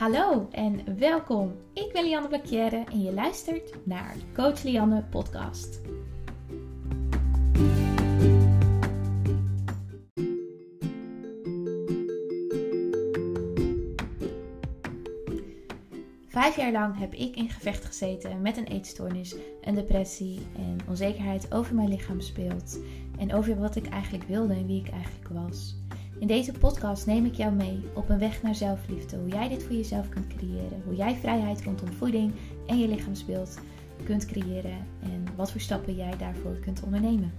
Hallo en welkom. Ik ben Lianne Blakjere en je luistert naar Coach Lianne podcast. Vijf jaar lang heb ik in gevecht gezeten met een eetstoornis, een depressie en onzekerheid over mijn lichaam speelt. En over wat ik eigenlijk wilde en wie ik eigenlijk was. In deze podcast neem ik jou mee op een weg naar zelfliefde. Hoe jij dit voor jezelf kunt creëren. Hoe jij vrijheid rondom voeding en je lichaamsbeeld kunt creëren. En wat voor stappen jij daarvoor kunt ondernemen.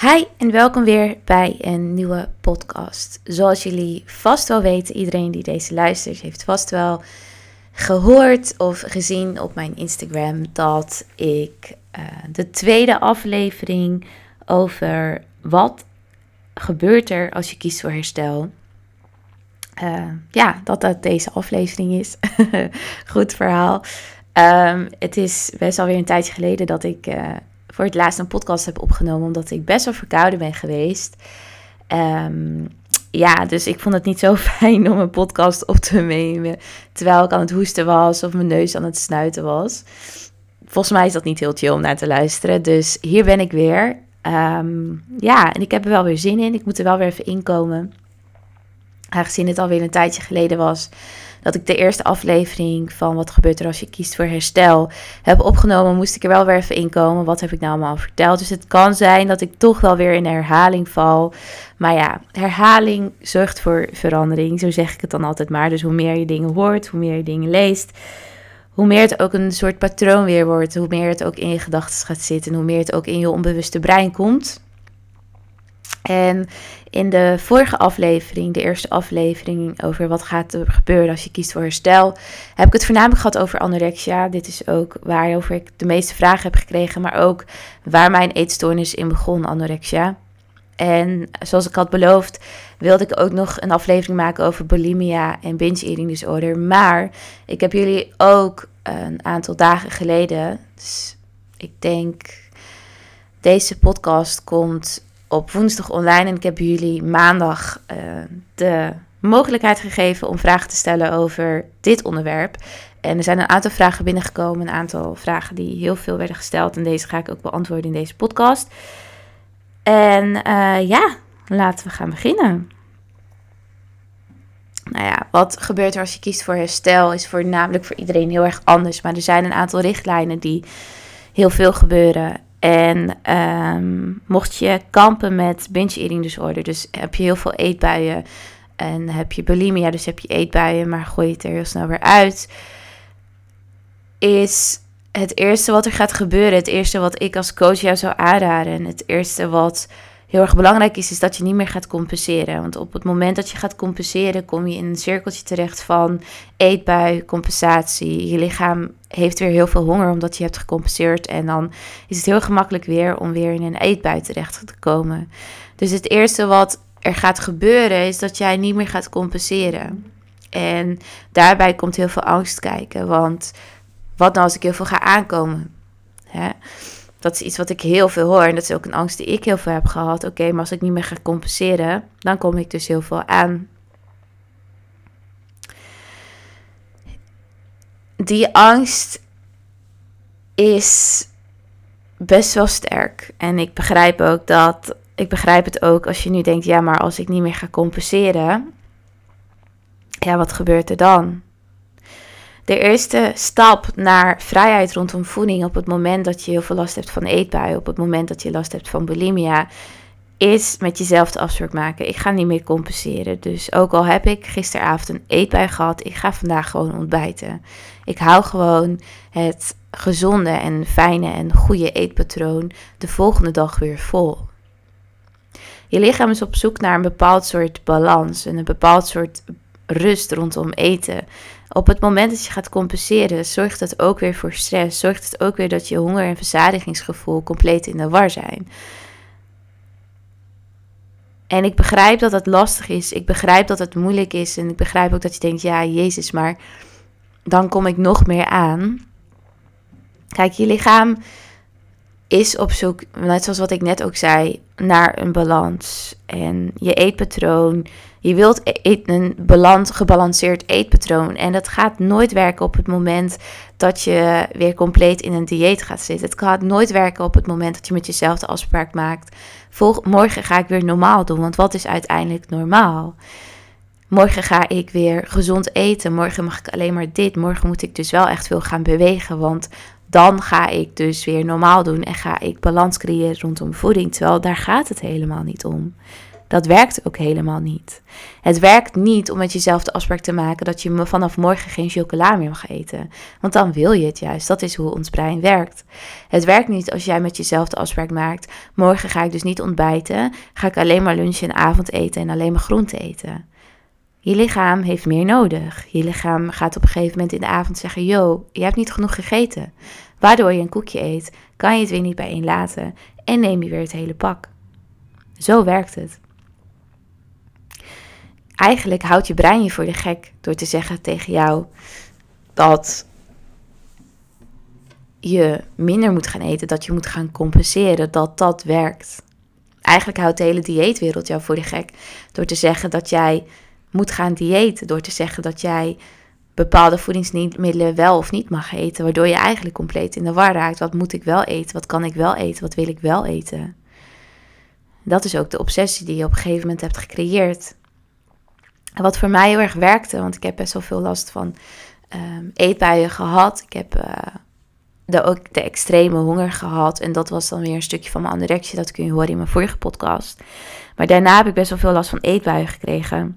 Hi en welkom weer bij een nieuwe podcast. Zoals jullie vast wel weten, iedereen die deze luistert heeft vast wel gehoord of gezien op mijn Instagram dat ik uh, de tweede aflevering over wat gebeurt er als je kiest voor herstel. Uh, ja, dat dat deze aflevering is. Goed verhaal. Um, het is best alweer een tijdje geleden dat ik uh, voor het laatst een podcast heb opgenomen, omdat ik best wel verkouden ben geweest. Um, ja, dus ik vond het niet zo fijn om een podcast op te nemen terwijl ik aan het hoesten was of mijn neus aan het snuiten was. Volgens mij is dat niet heel chill om naar te luisteren. Dus hier ben ik weer. Um, ja, en ik heb er wel weer zin in. Ik moet er wel weer even inkomen. Aangezien het alweer een tijdje geleden was dat ik de eerste aflevering van Wat gebeurt er als je kiest voor herstel heb opgenomen, moest ik er wel weer even inkomen. Wat heb ik nou allemaal verteld? Dus het kan zijn dat ik toch wel weer in herhaling val. Maar ja, herhaling zorgt voor verandering. Zo zeg ik het dan altijd maar. Dus hoe meer je dingen hoort, hoe meer je dingen leest, hoe meer het ook een soort patroon weer wordt. Hoe meer het ook in je gedachten gaat zitten. Hoe meer het ook in je onbewuste brein komt. En in de vorige aflevering, de eerste aflevering over wat gaat er gebeuren als je kiest voor herstel, heb ik het voornamelijk gehad over anorexia. Dit is ook waarover ik de meeste vragen heb gekregen, maar ook waar mijn eetstoornis in begon, anorexia. En zoals ik had beloofd, wilde ik ook nog een aflevering maken over bulimia en binge eating disorder. Maar ik heb jullie ook een aantal dagen geleden, dus ik denk deze podcast komt op woensdag online. En ik heb jullie maandag uh, de mogelijkheid gegeven om vragen te stellen over dit onderwerp. En er zijn een aantal vragen binnengekomen, een aantal vragen die heel veel werden gesteld. En deze ga ik ook beantwoorden in deze podcast. En uh, ja, laten we gaan beginnen. Nou ja, wat gebeurt er als je kiest voor herstel is voornamelijk voor iedereen heel erg anders. Maar er zijn een aantal richtlijnen die heel veel gebeuren. En um, mocht je kampen met binge eating disorder, dus heb je heel veel eetbuien en heb je bulimia, dus heb je eetbuien, maar gooi je het er heel snel weer uit, is het eerste wat er gaat gebeuren, het eerste wat ik als coach jou zou aanraden en het eerste wat heel erg belangrijk is, is dat je niet meer gaat compenseren. Want op het moment dat je gaat compenseren, kom je in een cirkeltje terecht van eetbui, compensatie. Je lichaam heeft weer heel veel honger omdat je hebt gecompenseerd. En dan is het heel gemakkelijk weer om weer in een eetbui terecht te komen. Dus het eerste wat er gaat gebeuren, is dat jij niet meer gaat compenseren. En daarbij komt heel veel angst kijken. Want wat nou als ik heel veel ga aankomen? Hè? Dat is iets wat ik heel veel hoor. En dat is ook een angst die ik heel veel heb gehad. Oké, maar als ik niet meer ga compenseren, dan kom ik dus heel veel aan. Die angst is best wel sterk. En ik begrijp ook dat. Ik begrijp het ook als je nu denkt: ja, maar als ik niet meer ga compenseren. Ja, wat gebeurt er dan? de eerste stap naar vrijheid rondom voeding op het moment dat je heel veel last hebt van eetbuien, op het moment dat je last hebt van bulimia, is met jezelf de afspraak maken. Ik ga niet meer compenseren. Dus ook al heb ik gisteravond een eetbui gehad, ik ga vandaag gewoon ontbijten. Ik hou gewoon het gezonde en fijne en goede eetpatroon de volgende dag weer vol. Je lichaam is op zoek naar een bepaald soort balans en een bepaald soort rust rondom eten. Op het moment dat je gaat compenseren, zorgt dat ook weer voor stress. Zorgt het ook weer dat je honger- en verzadigingsgevoel compleet in de war zijn. En ik begrijp dat het lastig is. Ik begrijp dat het moeilijk is. En ik begrijp ook dat je denkt: ja, Jezus, maar dan kom ik nog meer aan. Kijk, je lichaam is op zoek, net zoals wat ik net ook zei, naar een balans. En je eetpatroon, je wilt e-, een balans, gebalanceerd eetpatroon. En dat gaat nooit werken op het moment dat je weer compleet in een dieet gaat zitten. Het gaat nooit werken op het moment dat je met jezelf de afspraak maakt. Volg, morgen ga ik weer normaal doen, want wat is uiteindelijk normaal? Morgen ga ik weer gezond eten. Morgen mag ik alleen maar dit. Morgen moet ik dus wel echt veel gaan bewegen. Want dan ga ik dus weer normaal doen en ga ik balans creëren rondom voeding. Terwijl daar gaat het helemaal niet om. Dat werkt ook helemaal niet. Het werkt niet om met jezelf de afspraak te maken dat je vanaf morgen geen chocola meer mag eten. Want dan wil je het juist. Dat is hoe ons brein werkt. Het werkt niet als jij met jezelf de afspraak maakt. Morgen ga ik dus niet ontbijten. Ga ik alleen maar lunchen en avond eten en alleen maar groente eten. Je lichaam heeft meer nodig. Je lichaam gaat op een gegeven moment in de avond zeggen: Yo, je hebt niet genoeg gegeten. Waardoor je een koekje eet, kan je het weer niet bijeen laten en neem je weer het hele pak. Zo werkt het. Eigenlijk houdt je brein je voor de gek door te zeggen tegen jou dat je minder moet gaan eten, dat je moet gaan compenseren, dat dat werkt. Eigenlijk houdt de hele dieetwereld jou voor de gek door te zeggen dat jij moet gaan diëten. Door te zeggen dat jij bepaalde voedingsmiddelen wel of niet mag eten. Waardoor je eigenlijk compleet in de war raakt. Wat moet ik wel eten? Wat kan ik wel eten? Wat wil ik wel eten? Dat is ook de obsessie die je op een gegeven moment hebt gecreëerd. Wat voor mij heel erg werkte, want ik heb best wel veel last van um, eetbuien gehad. Ik heb uh, de, ook de extreme honger gehad. En dat was dan weer een stukje van mijn anorexie. Dat kun je horen in mijn vorige podcast. Maar daarna heb ik best wel veel last van eetbuien gekregen.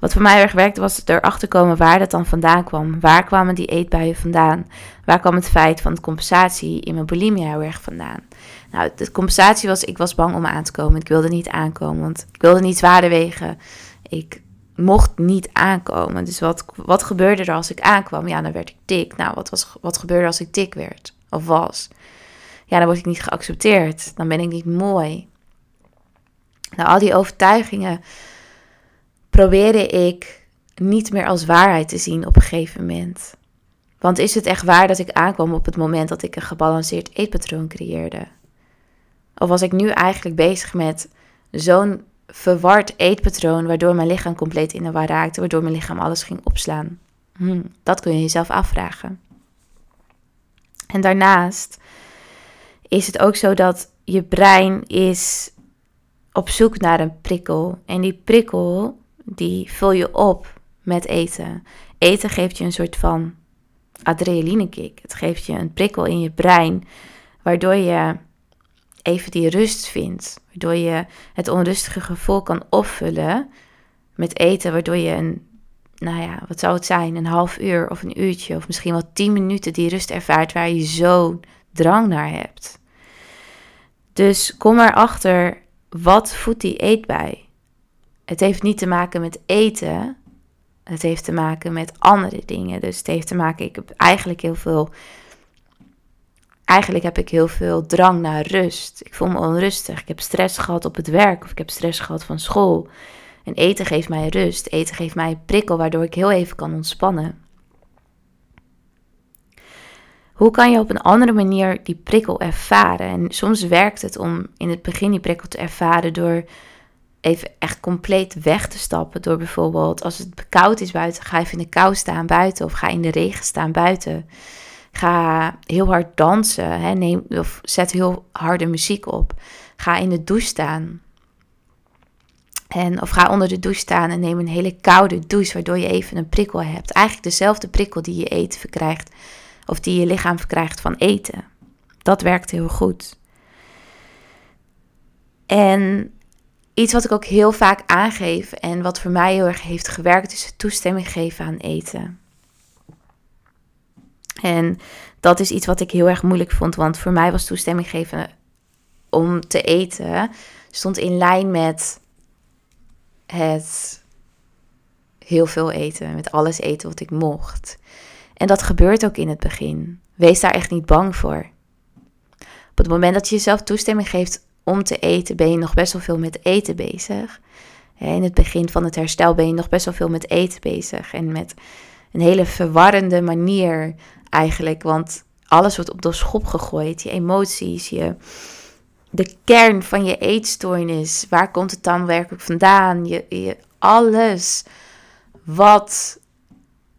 Wat voor mij erg werkte was erachter komen waar dat dan vandaan kwam. Waar kwamen die eetbuien vandaan? Waar kwam het feit van de compensatie in mijn bulimia heel erg vandaan? Nou, de compensatie was, ik was bang om aan te komen. Ik wilde niet aankomen, want ik wilde niet zwaarder wegen. Ik mocht niet aankomen. Dus wat, wat gebeurde er als ik aankwam? Ja, dan werd ik dik. Nou, wat, was, wat gebeurde als ik dik werd? Of was? Ja, dan word ik niet geaccepteerd. Dan ben ik niet mooi. Nou, al die overtuigingen probeerde ik niet meer als waarheid te zien op een gegeven moment. Want is het echt waar dat ik aankwam op het moment dat ik een gebalanceerd eetpatroon creëerde? Of was ik nu eigenlijk bezig met zo'n verward eetpatroon, waardoor mijn lichaam compleet in de war raakte, waardoor mijn lichaam alles ging opslaan? Hm, dat kun je jezelf afvragen. En daarnaast is het ook zo dat je brein is op zoek naar een prikkel. En die prikkel die vul je op met eten. Eten geeft je een soort van adrenalinekick. Het geeft je een prikkel in je brein, waardoor je even die rust vindt. Waardoor je het onrustige gevoel kan opvullen met eten, waardoor je een, nou ja, wat zou het zijn, een half uur of een uurtje of misschien wel tien minuten die rust ervaart waar je zo'n drang naar hebt. Dus kom erachter, wat voedt die eet bij? Het heeft niet te maken met eten. Het heeft te maken met andere dingen. Dus het heeft te maken, ik heb eigenlijk heel veel. Eigenlijk heb ik heel veel drang naar rust. Ik voel me onrustig. Ik heb stress gehad op het werk of ik heb stress gehad van school. En eten geeft mij rust. Eten geeft mij een prikkel waardoor ik heel even kan ontspannen. Hoe kan je op een andere manier die prikkel ervaren? En soms werkt het om in het begin die prikkel te ervaren door even echt compleet weg te stappen. Door bijvoorbeeld als het koud is buiten, ga even in de kou staan buiten of ga in de regen staan buiten. Ga heel hard dansen hè, neem, of zet heel harde muziek op. Ga in de douche staan. En, of ga onder de douche staan en neem een hele koude douche, waardoor je even een prikkel hebt. Eigenlijk dezelfde prikkel die je eten verkrijgt, of die je lichaam verkrijgt van eten. Dat werkt heel goed. En Iets wat ik ook heel vaak aangeef en wat voor mij heel erg heeft gewerkt, is toestemming geven aan eten. En dat is iets wat ik heel erg moeilijk vond, want voor mij was toestemming geven om te eten stond in lijn met het heel veel eten, met alles eten wat ik mocht. En dat gebeurt ook in het begin. Wees daar echt niet bang voor. Op het moment dat je jezelf toestemming geeft om te eten ben je nog best wel veel met eten bezig. In het begin van het herstel ben je nog best wel veel met eten bezig. En met een hele verwarrende manier eigenlijk. Want alles wordt op de schop gegooid. Je emoties, je, de kern van je eetstoornis. Waar komt het dan werkelijk vandaan? Je, je, alles wat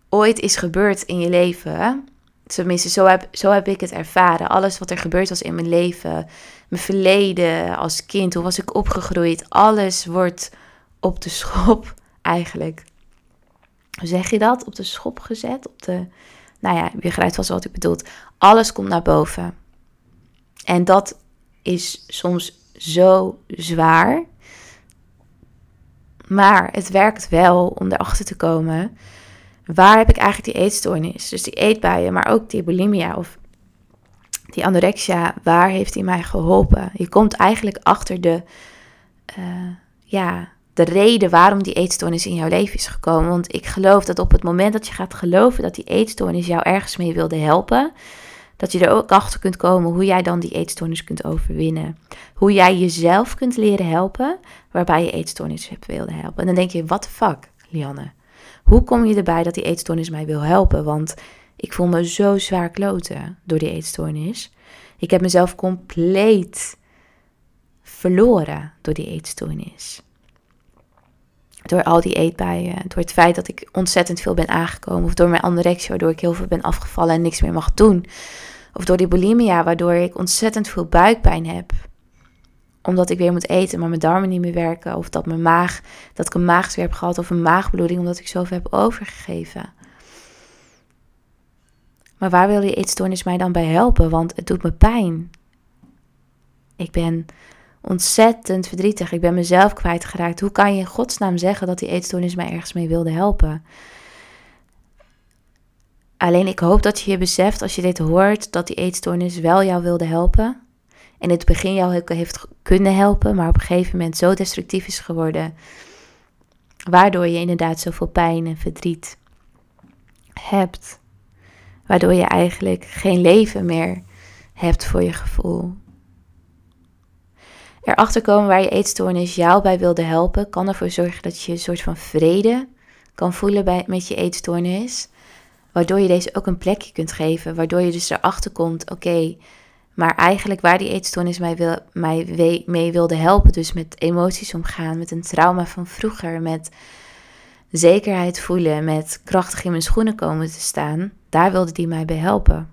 ooit is gebeurd in je leven. Tenminste, zo heb, zo heb ik het ervaren. Alles wat er gebeurd was in mijn leven. Mijn verleden als kind. Hoe was ik opgegroeid? Alles wordt op de schop eigenlijk. Hoe zeg je dat? Op de schop gezet? Op de nou ja, je begrijpt vast wat ik bedoel. Alles komt naar boven. En dat is soms zo zwaar. Maar het werkt wel om erachter te komen. Waar heb ik eigenlijk die eetstoornis? Dus die eetbuien, maar ook die bulimia of die anorexia. Waar heeft die mij geholpen? Je komt eigenlijk achter de, uh, ja, de reden waarom die eetstoornis in jouw leven is gekomen. Want ik geloof dat op het moment dat je gaat geloven dat die eetstoornis jou ergens mee wilde helpen, dat je er ook achter kunt komen hoe jij dan die eetstoornis kunt overwinnen. Hoe jij jezelf kunt leren helpen, waarbij je eetstoornis wilde helpen. En dan denk je, the fuck, Lianne? Hoe kom je erbij dat die eetstoornis mij wil helpen? Want ik voel me zo zwaar kloten door die eetstoornis. Ik heb mezelf compleet verloren door die eetstoornis. Door al die eetbuien, door het feit dat ik ontzettend veel ben aangekomen, of door mijn anorexia, waardoor ik heel veel ben afgevallen en niks meer mag doen. Of door die bulimia, waardoor ik ontzettend veel buikpijn heb. Omdat ik weer moet eten, maar mijn darmen niet meer werken. Of dat mijn maag, dat ik een maagzweer heb gehad of een maagbloeding, omdat ik zoveel heb overgegeven. Maar waar wil die eetstoornis mij dan bij helpen? Want het doet me pijn. Ik ben ontzettend verdrietig. Ik ben mezelf kwijtgeraakt. Hoe kan je in godsnaam zeggen dat die eetstoornis mij ergens mee wilde helpen? Alleen ik hoop dat je je beseft als je dit hoort dat die eetstoornis wel jou wilde helpen. En in het begin jou heeft kunnen helpen, maar op een gegeven moment zo destructief is geworden. Waardoor je inderdaad zoveel pijn en verdriet hebt. Waardoor je eigenlijk geen leven meer hebt voor je gevoel erachter komen waar je eetstoornis jou bij wilde helpen, kan ervoor zorgen dat je een soort van vrede kan voelen bij, met je eetstoornis. Waardoor je deze ook een plekje kunt geven. Waardoor je dus erachter komt, oké, maar eigenlijk waar die eetstoornis mij, wil, mij mee wilde helpen. Dus met emoties omgaan, met een trauma van vroeger, met zekerheid voelen, met krachtig in mijn schoenen komen te staan. Daar wilde die mij bij helpen.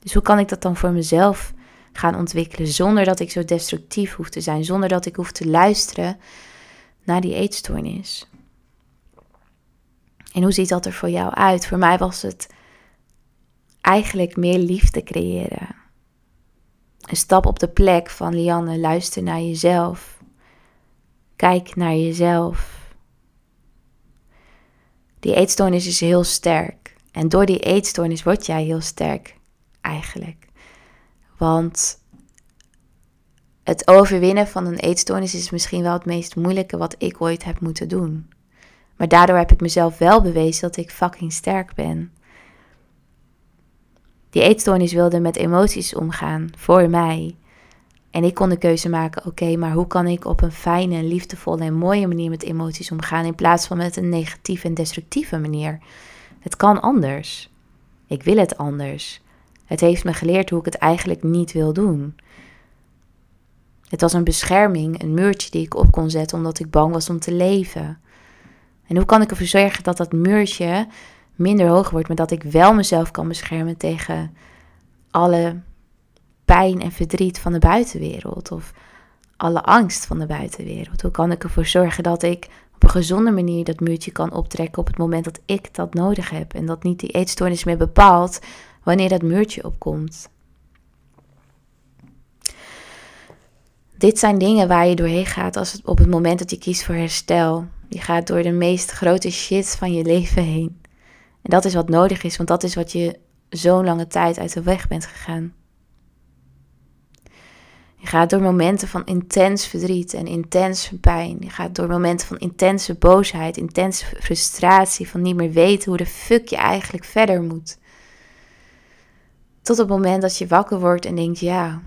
Dus hoe kan ik dat dan voor mezelf gaan ontwikkelen. Zonder dat ik zo destructief hoef te zijn. Zonder dat ik hoef te luisteren naar die eetstoornis. En hoe ziet dat er voor jou uit? Voor mij was het eigenlijk meer liefde creëren. Een stap op de plek van Lianne, luister naar jezelf. Kijk naar jezelf. Die eetstoornis is heel sterk. En door die eetstoornis word jij heel sterk, eigenlijk. Want het overwinnen van een eetstoornis is misschien wel het meest moeilijke wat ik ooit heb moeten doen. Maar daardoor heb ik mezelf wel bewezen dat ik fucking sterk ben. Die eetstoornis wilde met emoties omgaan voor mij. En ik kon de keuze maken: oké, maar hoe kan ik op een fijne, liefdevolle en mooie manier met emoties omgaan in plaats van met een negatieve en destructieve manier? Het kan anders. Ik wil het anders. Het heeft me geleerd hoe ik het eigenlijk niet wil doen. Het was een bescherming, een muurtje die ik op kon zetten omdat ik bang was om te leven. En hoe kan ik ervoor zorgen dat dat muurtje minder hoog wordt, maar dat ik wel mezelf kan beschermen tegen alle pijn en verdriet van de buitenwereld of alle angst van de buitenwereld? Hoe kan ik ervoor zorgen dat ik op een gezonde manier dat muurtje kan optrekken op het moment dat ik dat nodig heb en dat niet die eetstoornis meer bepaalt wanneer dat muurtje opkomt. Dit zijn dingen waar je doorheen gaat als het, op het moment dat je kiest voor herstel. Je gaat door de meest grote shit van je leven heen. En dat is wat nodig is, want dat is wat je zo'n lange tijd uit de weg bent gegaan. Je gaat door momenten van intens verdriet en intens pijn. Je gaat door momenten van intense boosheid, intense frustratie, van niet meer weten hoe de fuck je eigenlijk verder moet. Tot het moment dat je wakker wordt en denkt: ja,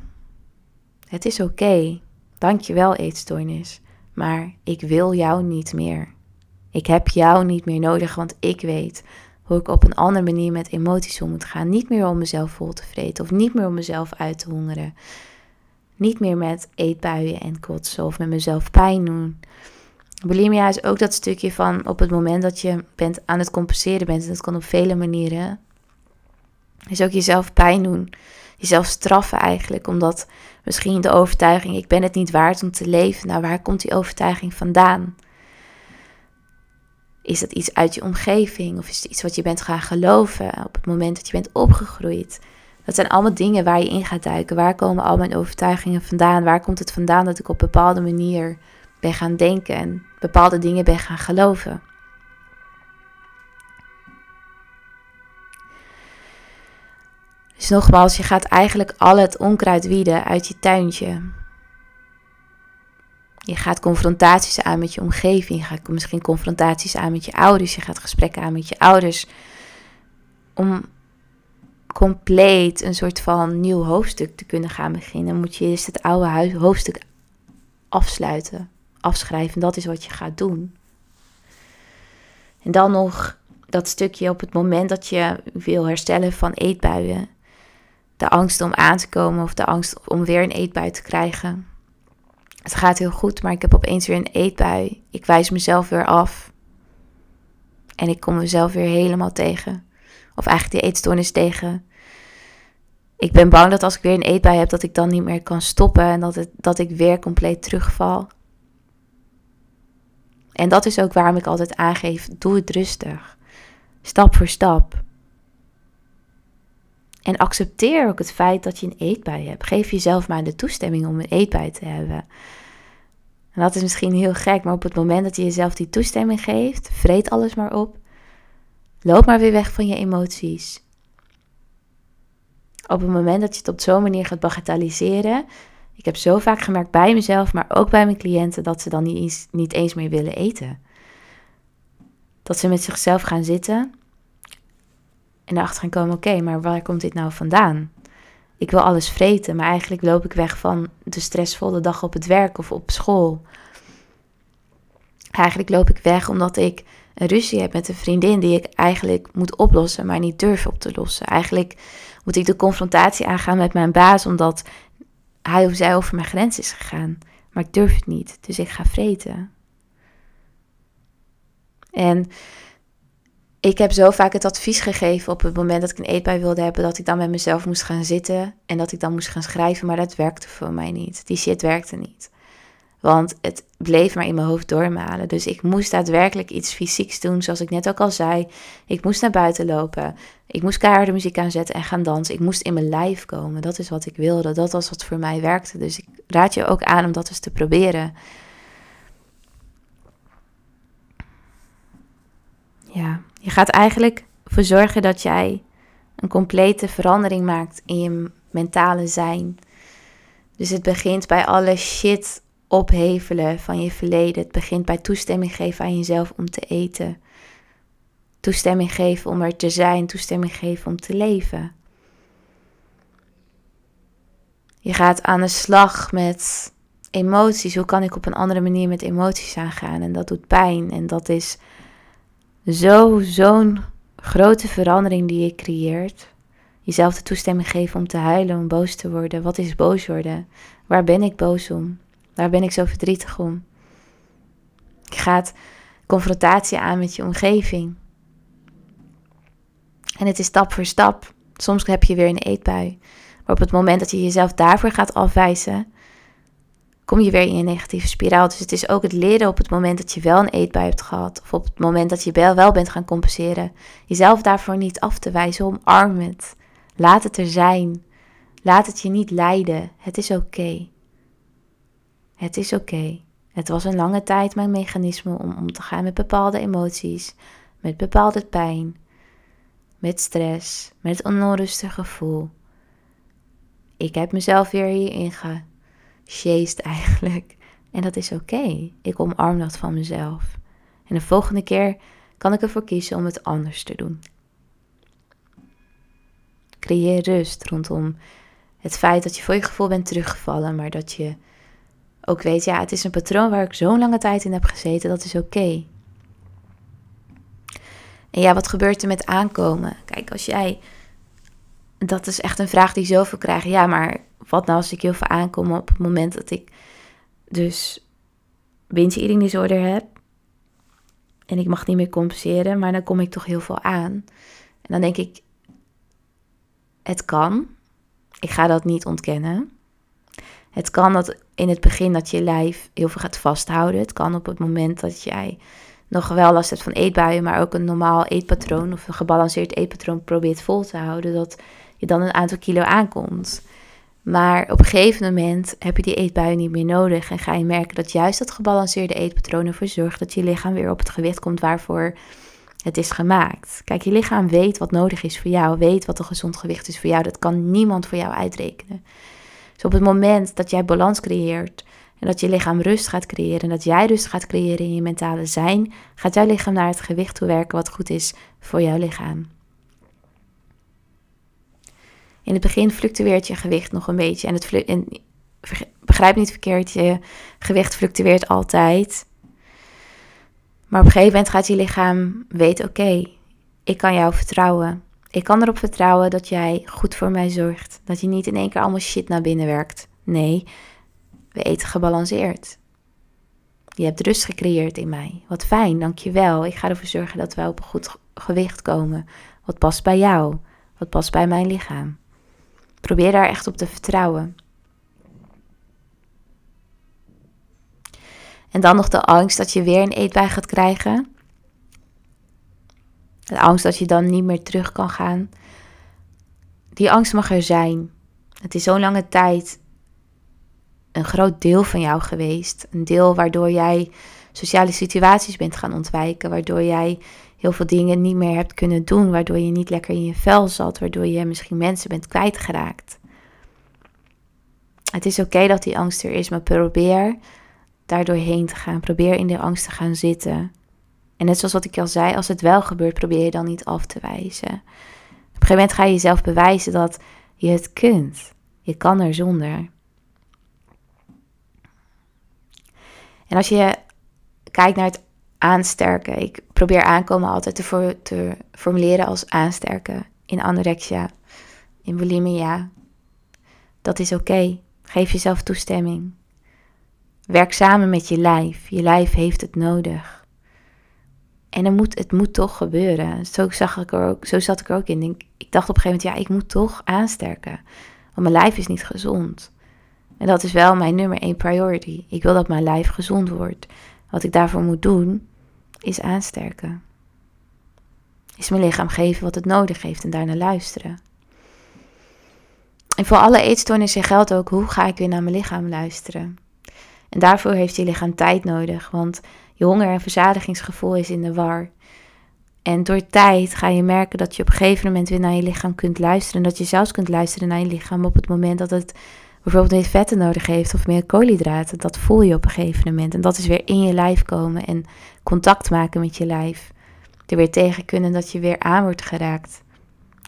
het is oké. Okay. Dank je wel, eetstoornis. Maar ik wil jou niet meer. Ik heb jou niet meer nodig, want ik weet hoe ik op een andere manier met emoties om moet gaan. Niet meer om mezelf vol te vreten of niet meer om mezelf uit te hongeren. Niet meer met eetbuien en kotsen of met mezelf pijn doen. Bulimia is ook dat stukje van op het moment dat je bent aan het compenseren bent. En dat kan op vele manieren. Is ook jezelf pijn doen. Jezelf straffen eigenlijk. Omdat misschien de overtuiging, ik ben het niet waard om te leven. Nou, waar komt die overtuiging vandaan? Is dat iets uit je omgeving of is het iets wat je bent gaan geloven op het moment dat je bent opgegroeid? Dat zijn allemaal dingen waar je in gaat duiken. Waar komen al mijn overtuigingen vandaan? Waar komt het vandaan dat ik op bepaalde manier ben gaan denken en bepaalde dingen ben gaan geloven? Dus nogmaals, je gaat eigenlijk al het onkruid wieden uit je tuintje. Je gaat confrontaties aan met je omgeving. Je gaat misschien confrontaties aan met je ouders. Je gaat gesprekken aan met je ouders. Om compleet een soort van nieuw hoofdstuk te kunnen gaan beginnen, moet je eerst het oude hoofdstuk afsluiten, afschrijven. Dat is wat je gaat doen. En dan nog dat stukje op het moment dat je wil herstellen van eetbuien. De angst om aan te komen of de angst om weer een eetbui te krijgen het gaat heel goed, maar ik heb opeens weer een eetbui. Ik wijs mezelf weer af. En ik kom mezelf weer helemaal tegen. Of eigenlijk die eetstoornis tegen. Ik ben bang dat als ik weer een eetbui heb, dat ik dan niet meer kan stoppen. En dat, het, dat ik weer compleet terugval. En dat is ook waarom ik altijd aangeef: doe het rustig. Stap voor stap. En accepteer ook het feit dat je een eetbui hebt. Geef jezelf maar de toestemming om een eetbui te hebben. En dat is misschien heel gek, maar op het moment dat je jezelf die toestemming geeft, vreet alles maar op. Loop maar weer weg van je emoties. Op het moment dat je het op zo'n manier gaat bagatelliseren. Ik heb zo vaak gemerkt bij mezelf, maar ook bij mijn cliënten, dat ze dan niet eens, niet eens meer willen eten. Dat ze met zichzelf gaan zitten en erachter gaan komen: oké, maar waar komt dit nou vandaan? Ik wil alles vreten, maar eigenlijk loop ik weg van de stressvolle dag op het werk of op school. Eigenlijk loop ik weg omdat ik een ruzie heb met een vriendin die ik eigenlijk moet oplossen, maar niet durf op te lossen. Eigenlijk moet ik de confrontatie aangaan met mijn baas omdat hij of zij over mijn grens is gegaan. Maar ik durf het niet, dus ik ga vreten. En ik heb zo vaak het advies gegeven op het moment dat ik een eetbui wilde hebben, dat ik dan met mezelf moest gaan zitten en dat ik dan moest gaan schrijven, maar dat werkte voor mij niet. Die shit werkte niet. Want het bleef maar in mijn hoofd doormalen. Dus ik moest daadwerkelijk iets fysieks doen, zoals ik net ook al zei. Ik moest naar buiten lopen. Ik moest keiharde muziek aanzetten en gaan dansen. Ik moest in mijn lijf komen. Dat is wat ik wilde. Dat was wat voor mij werkte. Dus ik raad je ook aan om dat eens te proberen. Ja, je gaat eigenlijk voor zorgen dat jij een complete verandering maakt in je mentale zijn. Dus het begint bij alle shit ophevelen van je verleden. Het begint bij toestemming geven aan jezelf om te eten. Toestemming geven om er te zijn. Toestemming geven om te leven. Je gaat aan de slag met emoties. Hoe kan ik op een andere manier met emoties aangaan? En dat doet pijn. En dat is zo, zo'n grote verandering die je creëert. Jezelf de toestemming geven om te huilen, om boos te worden. Wat is boos worden? Waar ben ik boos om? Waar ben ik zo verdrietig om? Je gaat confrontatie aan met je omgeving. En het is stap voor stap. Soms heb je weer een eetbui. Maar op het moment dat je jezelf daarvoor gaat afwijzen, kom je weer in een negatieve spiraal. Dus het is ook het leren op het moment dat je wel een eetbui hebt gehad. Of op het moment dat je wel, wel bent gaan compenseren. Jezelf daarvoor niet af te wijzen. Omarm het. Laat het er zijn. Laat het je niet leiden. Het is oké. Het is oké. Het was een lange tijd mijn mechanisme om om te gaan met bepaalde emoties. Met bepaalde pijn. Met stress. Met onrustig gevoel. Ik heb mezelf weer hierin ge sjeest eigenlijk. En dat is oké. Ik omarm dat van mezelf. En de volgende keer kan ik ervoor kiezen om het anders te doen. Creëer rust rondom het feit dat je voor je gevoel bent teruggevallen, maar dat je ook weet, ja, het is een patroon waar ik zo'n lange tijd in heb gezeten, dat is oké. En ja, wat gebeurt er met aankomen? Kijk, als jij. Dat is echt een vraag die zoveel krijgen. Ja, maar wat nou als ik heel veel aankom op het moment dat ik dus binge eating disorder heb? En ik mag niet meer compenseren, maar dan kom ik toch heel veel aan. En dan denk ik, het kan. Ik ga dat niet ontkennen. Het kan dat in het begin dat je lijf heel veel gaat vasthouden. Het kan op het moment dat jij nog wel last hebt van eetbuien, maar ook een normaal eetpatroon of een gebalanceerd eetpatroon probeert vol te houden, dat je dan een aantal kilo aankomt. Maar op een gegeven moment heb je die eetbuien niet meer nodig en ga je merken dat juist dat gebalanceerde eetpatroon ervoor zorgt dat je lichaam weer op het gewicht komt waarvoor het is gemaakt. Kijk, je lichaam weet wat nodig is voor jou, weet wat een gezond gewicht is voor jou. Dat kan niemand voor jou uitrekenen. Dus op het moment dat jij balans creëert en dat je lichaam rust gaat creëren en dat jij rust gaat creëren in je mentale zijn, gaat jouw lichaam naar het gewicht toe werken wat goed is voor jouw lichaam. In het begin fluctueert je gewicht nog een beetje en, het begrijp niet verkeerd, je gewicht fluctueert altijd. Maar op een gegeven moment gaat je lichaam weten: oké, ik kan jou vertrouwen. Ik kan erop vertrouwen dat jij goed voor mij zorgt. Dat je niet in één keer allemaal shit naar binnen werkt. Nee, we eten gebalanceerd. Je hebt rust gecreëerd in mij. Wat fijn, dankjewel. Ik ga ervoor zorgen dat wij op een goed gewicht komen. Wat past bij jou? Wat past bij mijn lichaam? Probeer daar echt op te vertrouwen. En dan nog de angst dat je weer een eetbui gaat krijgen. De angst dat je dan niet meer terug kan gaan. Die angst mag er zijn. Het is zo'n lange tijd een groot deel van jou geweest. Een deel waardoor jij sociale situaties bent gaan ontwijken. Waardoor jij heel veel dingen niet meer hebt kunnen doen. Waardoor je niet lekker in je vel zat. Waardoor je misschien mensen bent kwijtgeraakt. Het is oké dat die angst er is, maar probeer daar doorheen te gaan. Probeer in de angst te gaan zitten. En net zoals wat ik al zei, als het wel gebeurt, probeer je dan niet af te wijzen. Op een gegeven moment ga je jezelf bewijzen dat je het kunt. Je kan er zonder. En als je kijkt naar het aansterken, ik probeer aankomen altijd te, voor, te formuleren als aansterken in anorexia, in bulimia. Dat is oké. Geef jezelf toestemming. Werk samen met je lijf. Je lijf heeft het nodig. En het moet, het moet toch gebeuren. Zo, zag ik er ook, zo zat ik er ook in. Ik, ik dacht op een gegeven moment, ja, ik moet toch aansterken. Want mijn lijf is niet gezond. En dat is wel mijn nummer één priority. Ik wil dat mijn lijf gezond wordt. Wat ik daarvoor moet doen, is aansterken. Is mijn lichaam geven wat het nodig heeft en daarna luisteren. En voor alle eetstoornissen geldt ook, hoe ga ik weer naar mijn lichaam luisteren? En daarvoor heeft je lichaam tijd nodig, want je honger- en verzadigingsgevoel is in de war. En door tijd ga je merken dat je op een gegeven moment weer naar je lichaam kunt luisteren. En dat je zelfs kunt luisteren naar je lichaam op het moment dat het bijvoorbeeld meer vetten nodig heeft of meer koolhydraten. Dat voel je op een gegeven moment. En dat is weer in je lijf komen en contact maken met je lijf. Er weer tegen kunnen dat je weer aan wordt geraakt.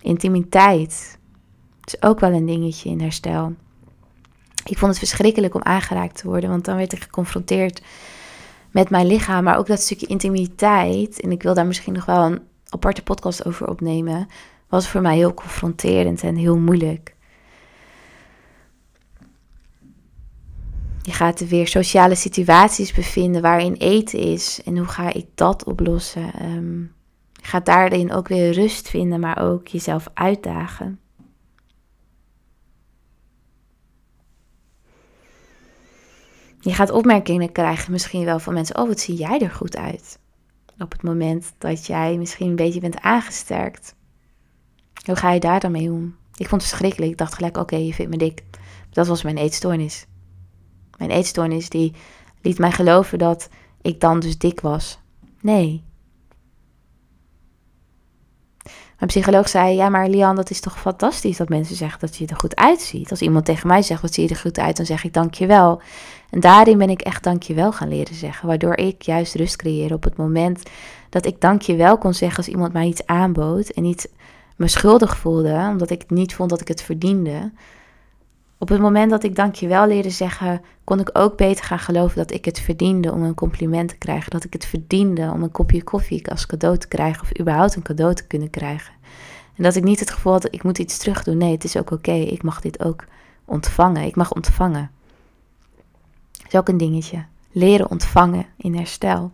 Intimiteit. is ook wel een dingetje in herstel. Ik vond het verschrikkelijk om aangeraakt te worden, want dan werd ik geconfronteerd met mijn lichaam, maar ook dat stukje intimiteit. En ik wil daar misschien nog wel een aparte podcast over opnemen. Was voor mij heel confronterend en heel moeilijk. Je gaat er weer sociale situaties bevinden waarin eten is. En hoe ga ik dat oplossen? Um, je gaat daarin ook weer rust vinden, maar ook jezelf uitdagen. Je gaat opmerkingen krijgen, misschien wel van mensen: Oh, wat zie jij er goed uit? Op het moment dat jij misschien een beetje bent aangesterkt. Hoe ga je daar dan mee om? Ik vond het verschrikkelijk. Ik dacht gelijk: Oké, je vindt me dik. Dat was mijn eetstoornis. Mijn eetstoornis die liet mij geloven dat ik dan dus dik was. Nee. Mijn psycholoog zei: Ja, maar Lian, dat is toch fantastisch dat mensen zeggen dat je er goed uitziet. Als iemand tegen mij zegt: Wat zie je er goed uit? Dan zeg ik: Dankjewel. En daarin ben ik echt dankjewel gaan leren zeggen. Waardoor ik juist rust creëerde op het moment dat ik dankjewel kon zeggen als iemand mij iets aanbood. En niet me schuldig voelde, omdat ik niet vond dat ik het verdiende. Op het moment dat ik dankjewel leerde zeggen, kon ik ook beter gaan geloven dat ik het verdiende om een compliment te krijgen. Dat ik het verdiende om een kopje koffie als cadeau te krijgen of überhaupt een cadeau te kunnen krijgen. En dat ik niet het gevoel had, ik moet iets terug doen. Nee, het is ook oké. Ik mag dit ook ontvangen. Ik mag ontvangen. Is ook een dingetje. Leren ontvangen in herstel.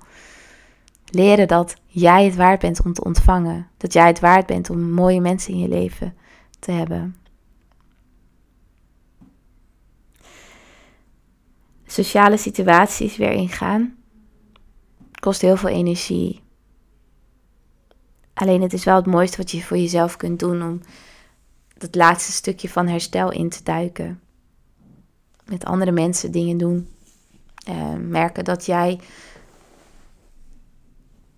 Leren dat jij het waard bent om te ontvangen. Dat jij het waard bent om mooie mensen in je leven te hebben. Sociale situaties weer ingaan. Kost heel veel energie. Alleen het is wel het mooiste wat je voor jezelf kunt doen om dat laatste stukje van herstel in te duiken. Met andere mensen dingen doen. Uh, merken dat jij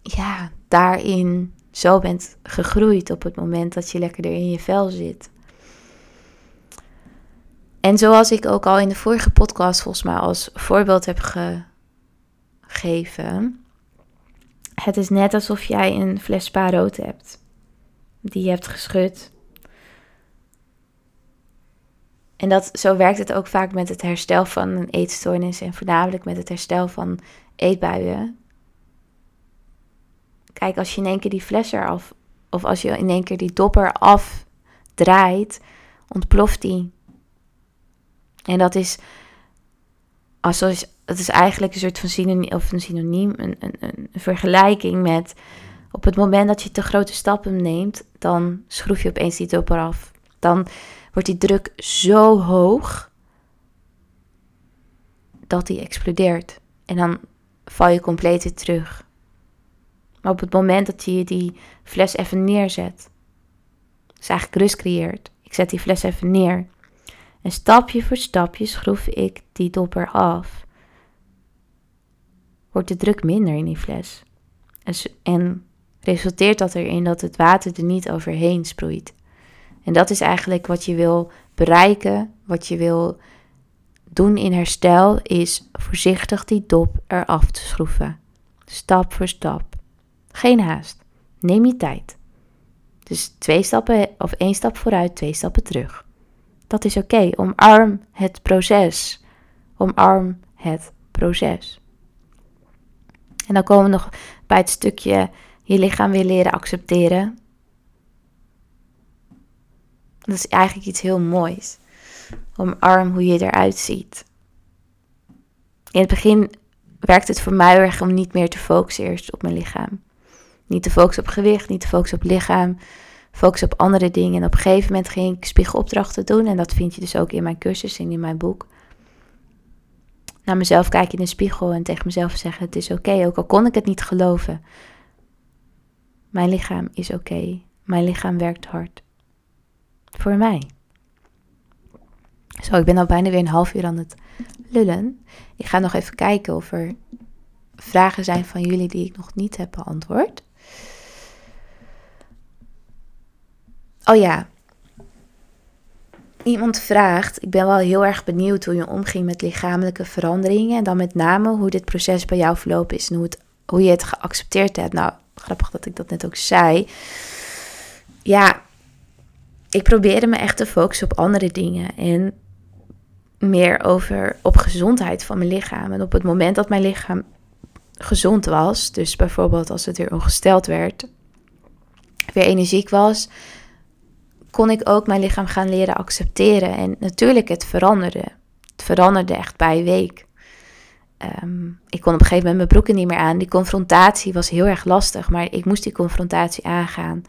ja, daarin zo bent gegroeid op het moment dat je lekkerder in je vel zit. En zoals ik ook al in de vorige podcast volgens mij als voorbeeld heb gegeven. Het is net alsof jij een fles spa rood hebt. Die je hebt geschud. En dat, zo werkt het ook vaak met het herstel van een eetstoornis en voornamelijk met het herstel van eetbuien. Kijk, als je in één keer die fles eraf, of als je in één keer die dopper afdraait, ontploft die. En dat is, als, dat is eigenlijk een soort van synoniem, of een synoniem, een, een, een vergelijking met op het moment dat je te grote stappen neemt, dan schroef je opeens die dopper af. Dan wordt die druk zo hoog dat die explodeert. En dan val je compleet weer terug. Maar op het moment dat je die fles even neerzet, dus eigenlijk rust creëert. Ik zet die fles even neer. En stapje voor stapje schroef ik die dopper af. Wordt de druk minder in die fles. En resulteert dat erin dat het water er niet overheen sproeit. En dat is eigenlijk wat je wil bereiken, wat je wil doen in herstel, is voorzichtig die dop eraf te schroeven. Stap voor stap. Geen haast. Neem je tijd. Dus twee stappen of één stap vooruit, twee stappen terug. Dat is oké. Omarm het proces. Omarm het proces. En dan komen we nog bij het stukje je lichaam weer leren accepteren. Dat is eigenlijk iets heel moois. Omarm hoe je eruit ziet. In het begin werkt het voor mij erg om niet meer te focussen eerst op mijn lichaam. Niet te focussen op gewicht, niet te focussen op lichaam. Focussen op andere dingen. En op een gegeven moment ging ik spiegelopdrachten doen. En dat vind je dus ook in mijn cursus en in mijn boek. Naar mezelf kijken in de spiegel en tegen mezelf zeggen: Het is oké. Ook al kon ik het niet geloven. Mijn lichaam is oké. Mijn lichaam werkt hard. Voor mij. Zo, ik ben al bijna weer een half uur aan het lullen. Ik ga nog even kijken of er vragen zijn van jullie die ik nog niet heb beantwoord. Oh ja. Iemand vraagt, ik ben wel heel erg benieuwd hoe je omging met lichamelijke veranderingen. En dan met name hoe dit proces bij jou verlopen is en hoe, hoe je het geaccepteerd hebt. Nou, grappig dat ik dat net ook zei. Ja, ik probeerde me echt te focussen op andere dingen. En meer over op gezondheid van mijn lichaam. En op het moment dat mijn lichaam gezond was, dus bijvoorbeeld als het weer ongesteld werd, weer energiek was, kon ik ook mijn lichaam gaan leren accepteren. En natuurlijk, het veranderde. Het veranderde echt bij week. Ehm, ik kon op een gegeven moment mijn broeken niet meer aan. Die confrontatie was heel erg lastig, maar ik moest die confrontatie aangaan.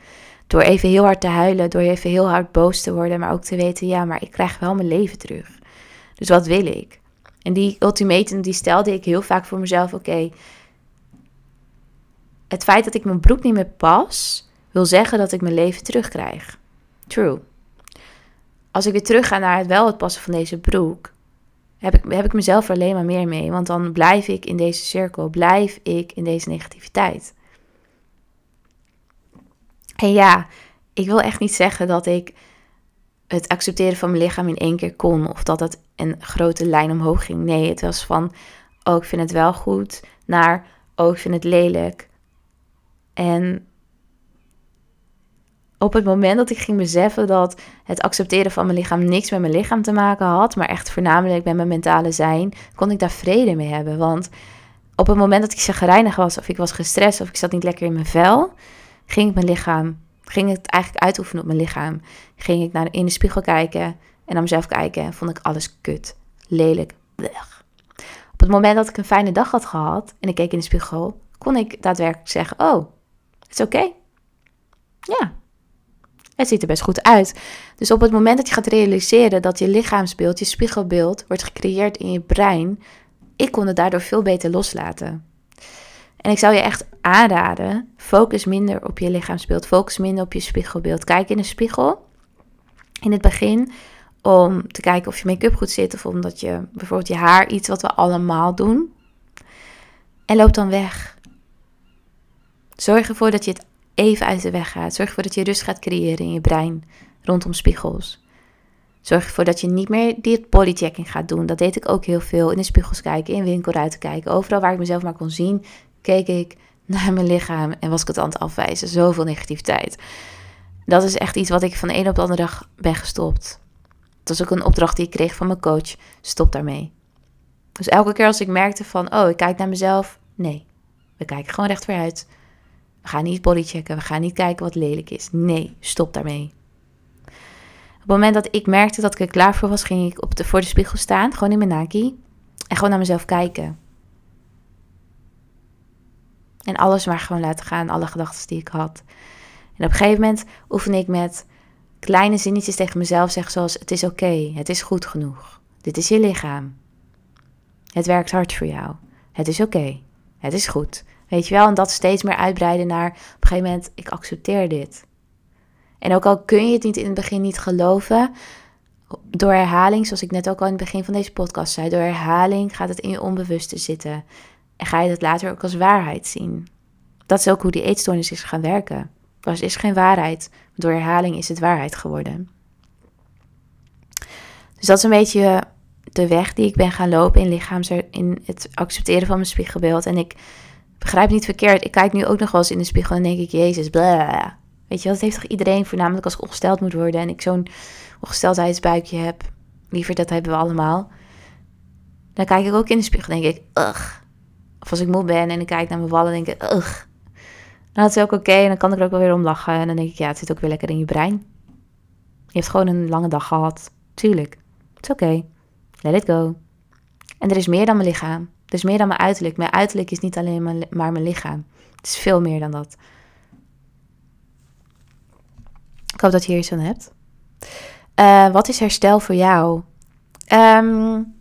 Door even heel hard te huilen, door even heel hard boos te worden, maar ook te weten, ja, maar ik krijg wel mijn leven terug. Dus wat wil ik? En die ultimatum, die stelde ik heel vaak voor mezelf, oké, het feit dat ik mijn broek niet meer pas, wil zeggen dat ik mijn leven terugkrijg. True. Als ik weer terug ga naar het wel het passen van deze broek, heb ik, heb ik mezelf er alleen maar meer mee. Want dan blijf ik in deze cirkel, blijf ik in deze negativiteit. En ja, ik wil echt niet zeggen dat ik het accepteren van mijn lichaam in één keer kon. Of dat het een grote lijn omhoog ging. Nee, het was van, oh ik vind het wel goed. Naar, oh ik vind het lelijk. En op het moment dat ik ging beseffen dat het accepteren van mijn lichaam niks met mijn lichaam te maken had, maar echt voornamelijk met mijn mentale zijn, kon ik daar vrede mee hebben. Want op het moment dat ik chagrijnig was, of ik was gestrest, of ik zat niet lekker in mijn vel, ging ik mijn lichaam, ging het eigenlijk uitoefenen op mijn lichaam. Ging ik naar in de spiegel kijken en naar mezelf kijken en vond ik alles kut, lelijk, blech. Op het moment dat ik een fijne dag had gehad en ik keek in de spiegel, kon ik daadwerkelijk zeggen: Oh, het is oké. Ja, het ziet er best goed uit. Dus op het moment dat je gaat realiseren dat je lichaamsbeeld, je spiegelbeeld, wordt gecreëerd in je brein, ik kon het daardoor veel beter loslaten. En ik zou je echt aanraden, focus minder op je lichaamsbeeld, focus minder op je spiegelbeeld. Kijk in de spiegel in het begin om te kijken of je make-up goed zit of omdat je bijvoorbeeld je haar, iets wat we allemaal doen. En loop dan weg. Zorg ervoor dat je het even uit de weg gaat. Zorg ervoor dat je rust gaat creëren in je brein rondom spiegels. Zorg ervoor dat je niet meer die bodychecking gaat doen. Dat deed ik ook heel veel. In de spiegels kijken, in winkelruiten kijken. Overal waar ik mezelf maar kon zien, keek ik naar mijn lichaam en was ik het aan het afwijzen. Zoveel negativiteit. Dat is echt iets wat ik van de ene op de andere dag ben gestopt. Dat was ook een opdracht die ik kreeg van mijn coach. Stop daarmee. Dus elke keer als ik merkte van, oh, ik kijk naar mezelf. Nee, we kijken gewoon recht vooruit. We gaan niet bodychecken. We gaan niet kijken wat lelijk is. Nee, stop daarmee. Op het moment dat ik merkte dat ik er klaar voor was, ging ik op de, voor de spiegel staan, gewoon in mijn naki. En gewoon naar mezelf kijken. En alles maar gewoon laten gaan, alle gedachten die ik had. En op een gegeven moment oefen ik met kleine zinnetjes tegen mezelf zeggen zoals... Het is oké, het is goed genoeg. Dit is je lichaam. Het werkt hard voor jou. Het is oké, het is goed. Weet je wel, en dat steeds meer uitbreiden naar op een gegeven moment, ik accepteer dit. En ook al kun je het niet in het begin niet geloven, door herhaling, zoals ik net ook al in het begin van deze podcast zei, door herhaling gaat het in je onbewuste zitten. En ga je het later ook als waarheid zien. Dat is ook hoe die eetstoornis is gaan werken. Er is geen waarheid. Door herhaling is het waarheid geworden. Dus dat is een beetje de weg die ik ben gaan lopen in lichaams, in het accepteren van mijn spiegelbeeld. En ik begrijp niet verkeerd. Ik kijk nu ook nog wel eens in de spiegel en denk ik, Jezus, bla. Weet je, dat heeft toch iedereen, voornamelijk als ik ongesteld moet worden en ik zo'n ongesteldheidsbuikje heb. Liever dat hebben we allemaal. Dan kijk ik ook in de spiegel en denk ik, ugh. Of als ik moe ben en ik kijk naar mijn wallen, denk ik, ugh. Dan is het ook oké en dan kan ik er ook wel weer om lachen. En dan denk ik, ja, het zit ook weer lekker in je brein. Je hebt gewoon een lange dag gehad. Tuurlijk. Het is oké. Let it go. En er is meer dan mijn lichaam. Er is meer dan mijn uiterlijk. Mijn uiterlijk is niet alleen maar mijn lichaam. Het is veel meer dan dat. Ik hoop dat je hier iets aan hebt. Uh, wat is herstel voor jou? Um,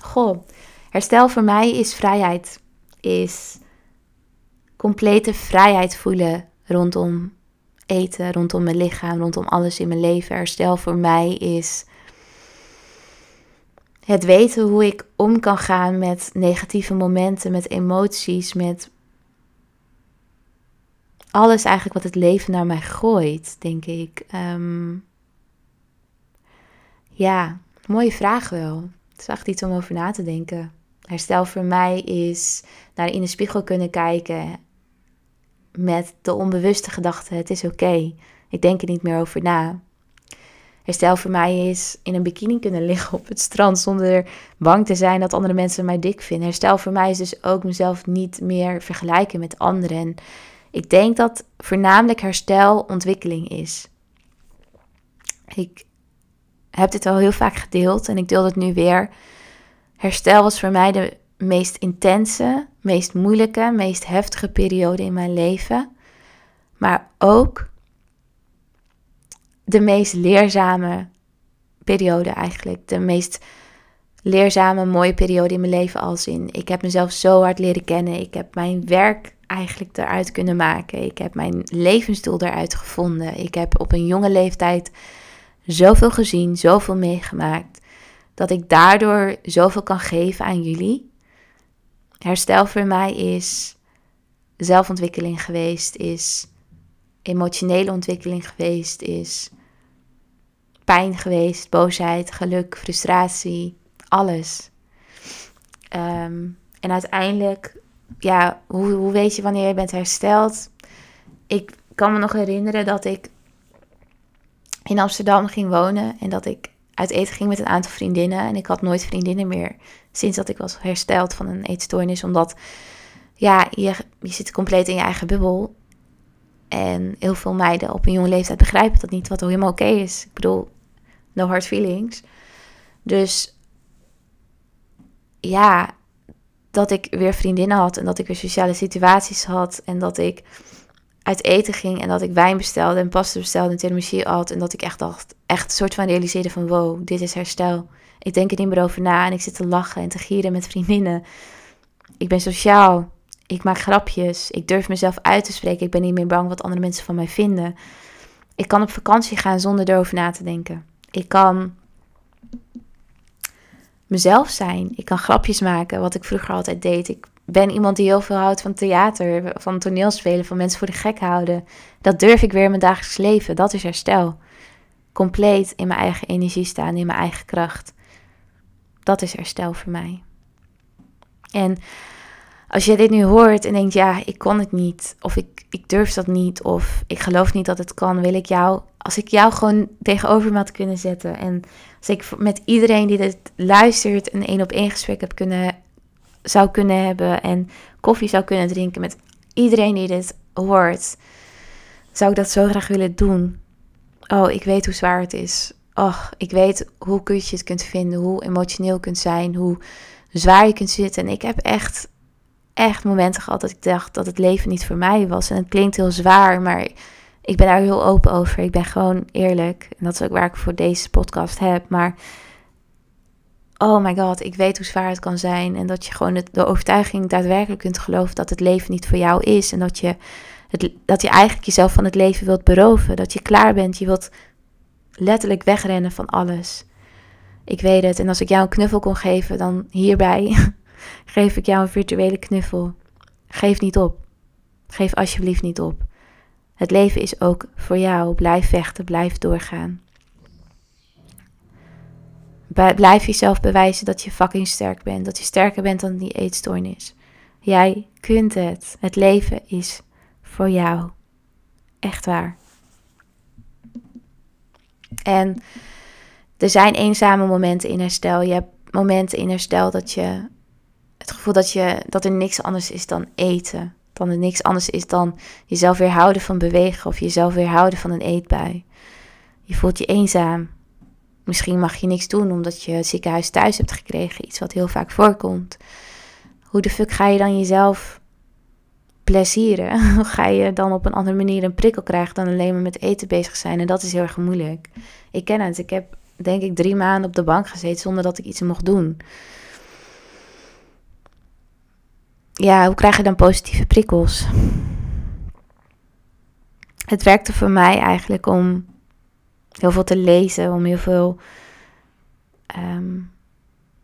goh, herstel voor mij is vrijheid. Is complete vrijheid voelen rondom eten, rondom mijn lichaam, rondom alles in mijn leven. Herstel voor mij is het weten hoe ik om kan gaan met negatieve momenten, met emoties, met alles eigenlijk wat het leven naar mij gooit, denk ik. Ehm, ja, mooie vraag wel. Het is iets om over na te denken. Herstel voor mij is naar in de spiegel kunnen kijken met de onbewuste gedachte: het is oké. Ik denk er niet meer over na. Herstel voor mij is in een bikini kunnen liggen op het strand zonder bang te zijn dat andere mensen mij dik vinden. Herstel voor mij is dus ook mezelf niet meer vergelijken met anderen. ik denk dat voornamelijk herstel ontwikkeling is. Ik heb dit al heel vaak gedeeld en ik deel het nu weer. Herstel was voor mij de meest intense, meest moeilijke, meest heftige periode in mijn leven. Maar ook de meest leerzame periode eigenlijk. De meest leerzame, mooie periode in mijn leven als in. Ik heb mezelf zo hard leren kennen. Ik heb mijn werk eigenlijk eruit kunnen maken. Ik heb mijn levensdoel eruit gevonden. Ik heb op een jonge leeftijd zoveel gezien, zoveel meegemaakt. Dat ik daardoor zoveel kan geven aan jullie. Herstel voor mij is zelfontwikkeling geweest, is emotionele ontwikkeling geweest, is pijn geweest, boosheid, geluk, frustratie, alles. Ehm, en uiteindelijk, ja, hoe, hoe weet je wanneer je bent hersteld? Ik kan me nog herinneren dat ik in Amsterdam ging wonen en dat ik uit eten ging met een aantal vriendinnen. En ik had nooit vriendinnen meer sinds dat ik was hersteld van een eetstoornis. Omdat ja, je, je zit compleet in je eigen bubbel. En heel veel meiden op een jonge leeftijd begrijpen dat niet, wat helemaal oké is. Ik bedoel, no hard feelings. Dus ja, dat ik weer vriendinnen had en dat ik weer sociale situaties had en dat ik uit eten ging en dat ik wijn bestelde en pasta bestelde en tiramisu had en dat ik echt dacht, echt een soort van realiseerde van wow, dit is herstel. Ik denk er niet meer over na en ik zit te lachen en te gieren met vriendinnen. Ik ben sociaal. Ik maak grapjes. Ik durf mezelf uit te spreken. Ik ben niet meer bang wat andere mensen van mij vinden. Ik kan op vakantie gaan zonder erover na te denken. Ik kan mezelf zijn. Ik kan grapjes maken, wat ik vroeger altijd deed. Ik ben iemand die heel veel houdt van theater, van toneelspelen, van mensen voor de gek houden. Dat durf ik weer in mijn dagelijks leven. Dat is herstel. Compleet in mijn eigen energie staan, in mijn eigen kracht. Dat is herstel voor mij. En als je dit nu hoort en denkt, ja, ik kon het niet, of ik, ik durf dat niet, of ik geloof niet dat het kan, wil ik jou, als ik jou gewoon tegenover me had kunnen zetten en als ik met iedereen die dit luistert een één op één gesprek heb kunnen, zou kunnen hebben en koffie zou kunnen drinken met iedereen die dit hoort, zou ik dat zo graag willen doen. Oh, ik weet hoe zwaar het is. Och, ik weet hoe kut je het kunt vinden, hoe emotioneel kunt zijn, hoe zwaar je kunt zitten. En ik heb echt, echt momenten gehad dat ik dacht dat het leven niet voor mij was. En het klinkt heel zwaar, maar ik ben daar heel open over. Ik ben gewoon eerlijk. En dat is ook waar ik voor deze podcast heb. Maar oh my god, ik weet hoe zwaar het kan zijn. En dat je gewoon de overtuiging daadwerkelijk kunt geloven dat het leven niet voor jou is. En dat je, het, dat je eigenlijk jezelf van het leven wilt beroven. Dat je klaar bent. Je wilt letterlijk wegrennen van alles. Ik weet het. En als ik jou een knuffel kon geven, dan hierbij geef ik jou een virtuele knuffel. Geef niet op. Geef alsjeblieft niet op. Het leven is ook voor jou. Blijf vechten, blijf doorgaan. Blijf jezelf bewijzen dat je fucking sterk bent. Dat je sterker bent dan die eetstoornis. Jij kunt het. Het leven is voor jou. Echt waar. En er zijn eenzame momenten in herstel. Je hebt momenten in herstel dat je het gevoel dat, je, dat er niks anders is dan eten dan er niks anders is dan jezelf weerhouden van bewegen of jezelf weerhouden van een eetbui. Je voelt je eenzaam. Misschien mag je niks doen omdat je het ziekenhuis thuis hebt gekregen, iets wat heel vaak voorkomt. Hoe de fuck ga je dan jezelf plezieren? Hoe ga je dan op een andere manier een prikkel krijgen dan alleen maar met eten bezig zijn? En dat is heel erg moeilijk. Ik ken het. Ik heb denk ik drie maanden op de bank gezeten zonder dat ik iets mocht doen. ja, hoe krijg je dan positieve prikkels? Het werkte voor mij eigenlijk om heel veel te lezen, om heel veel, ehm,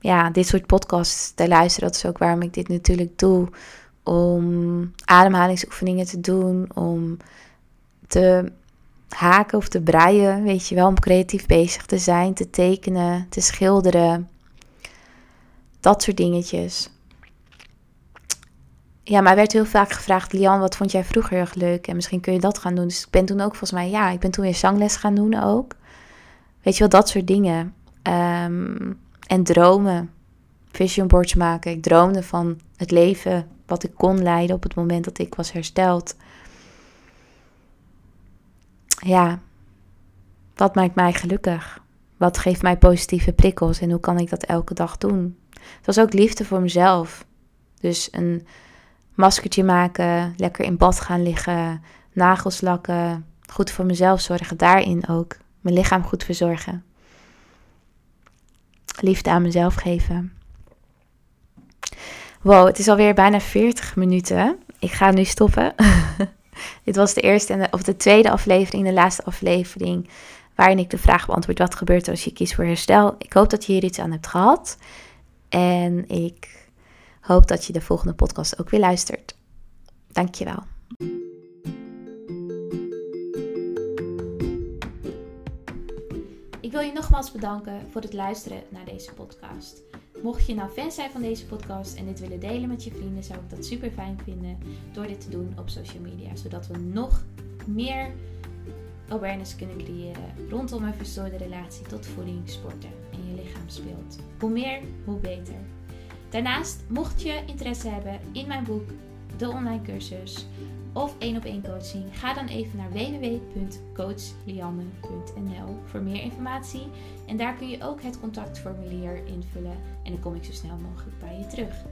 ja, dit soort podcasts te luisteren. Dat is ook waarom ik dit natuurlijk doe. Om ademhalingsoefeningen te doen, om te haken of te breien, weet je wel, om creatief bezig te zijn, te tekenen, te schilderen. Dat soort dingetjes ja, maar werd heel vaak gevraagd, Lian, wat vond jij vroeger heel leuk? En misschien kun je dat gaan doen. Dus ik ben toen ook volgens mij, ja, ik ben toen weer zangles gaan doen ook. Weet je wel, dat soort dingen. Ehm, en dromen. Vision boards maken. Ik droomde van het leven wat ik kon leiden op het moment dat ik was hersteld. Ja, wat maakt mij gelukkig? Wat geeft mij positieve prikkels en hoe kan ik dat elke dag doen? Het was ook liefde voor mezelf. Dus een maskertje maken, lekker in bad gaan liggen, nagels lakken, goed voor mezelf zorgen, daarin ook. Mijn lichaam goed verzorgen. Liefde aan mezelf geven. Wow, het is alweer bijna 40 minuten. Ik ga nu stoppen. Dit was de eerste of de tweede aflevering, de laatste aflevering, waarin ik de vraag beantwoord: wat gebeurt er als je kiest voor herstel? Ik hoop dat je hier iets aan hebt gehad. En ik hoop dat je de volgende podcast ook weer luistert. Dankjewel. Ik wil je nogmaals bedanken voor het luisteren naar deze podcast. Mocht je nou fan zijn van deze podcast en dit willen delen met je vrienden, zou ik dat super fijn vinden door dit te doen op social media, zodat we nog meer awareness kunnen creëren rondom een verstoorde relatie tot voeding, sporten en je lichaam speelt. Hoe meer, hoe beter. Daarnaast, mocht je interesse hebben in mijn boek, de online cursus of één op één coaching, ga dan even naar www.coachlianne.nl voor meer informatie. En daar kun je ook het contactformulier invullen en dan kom ik zo snel mogelijk bij je terug.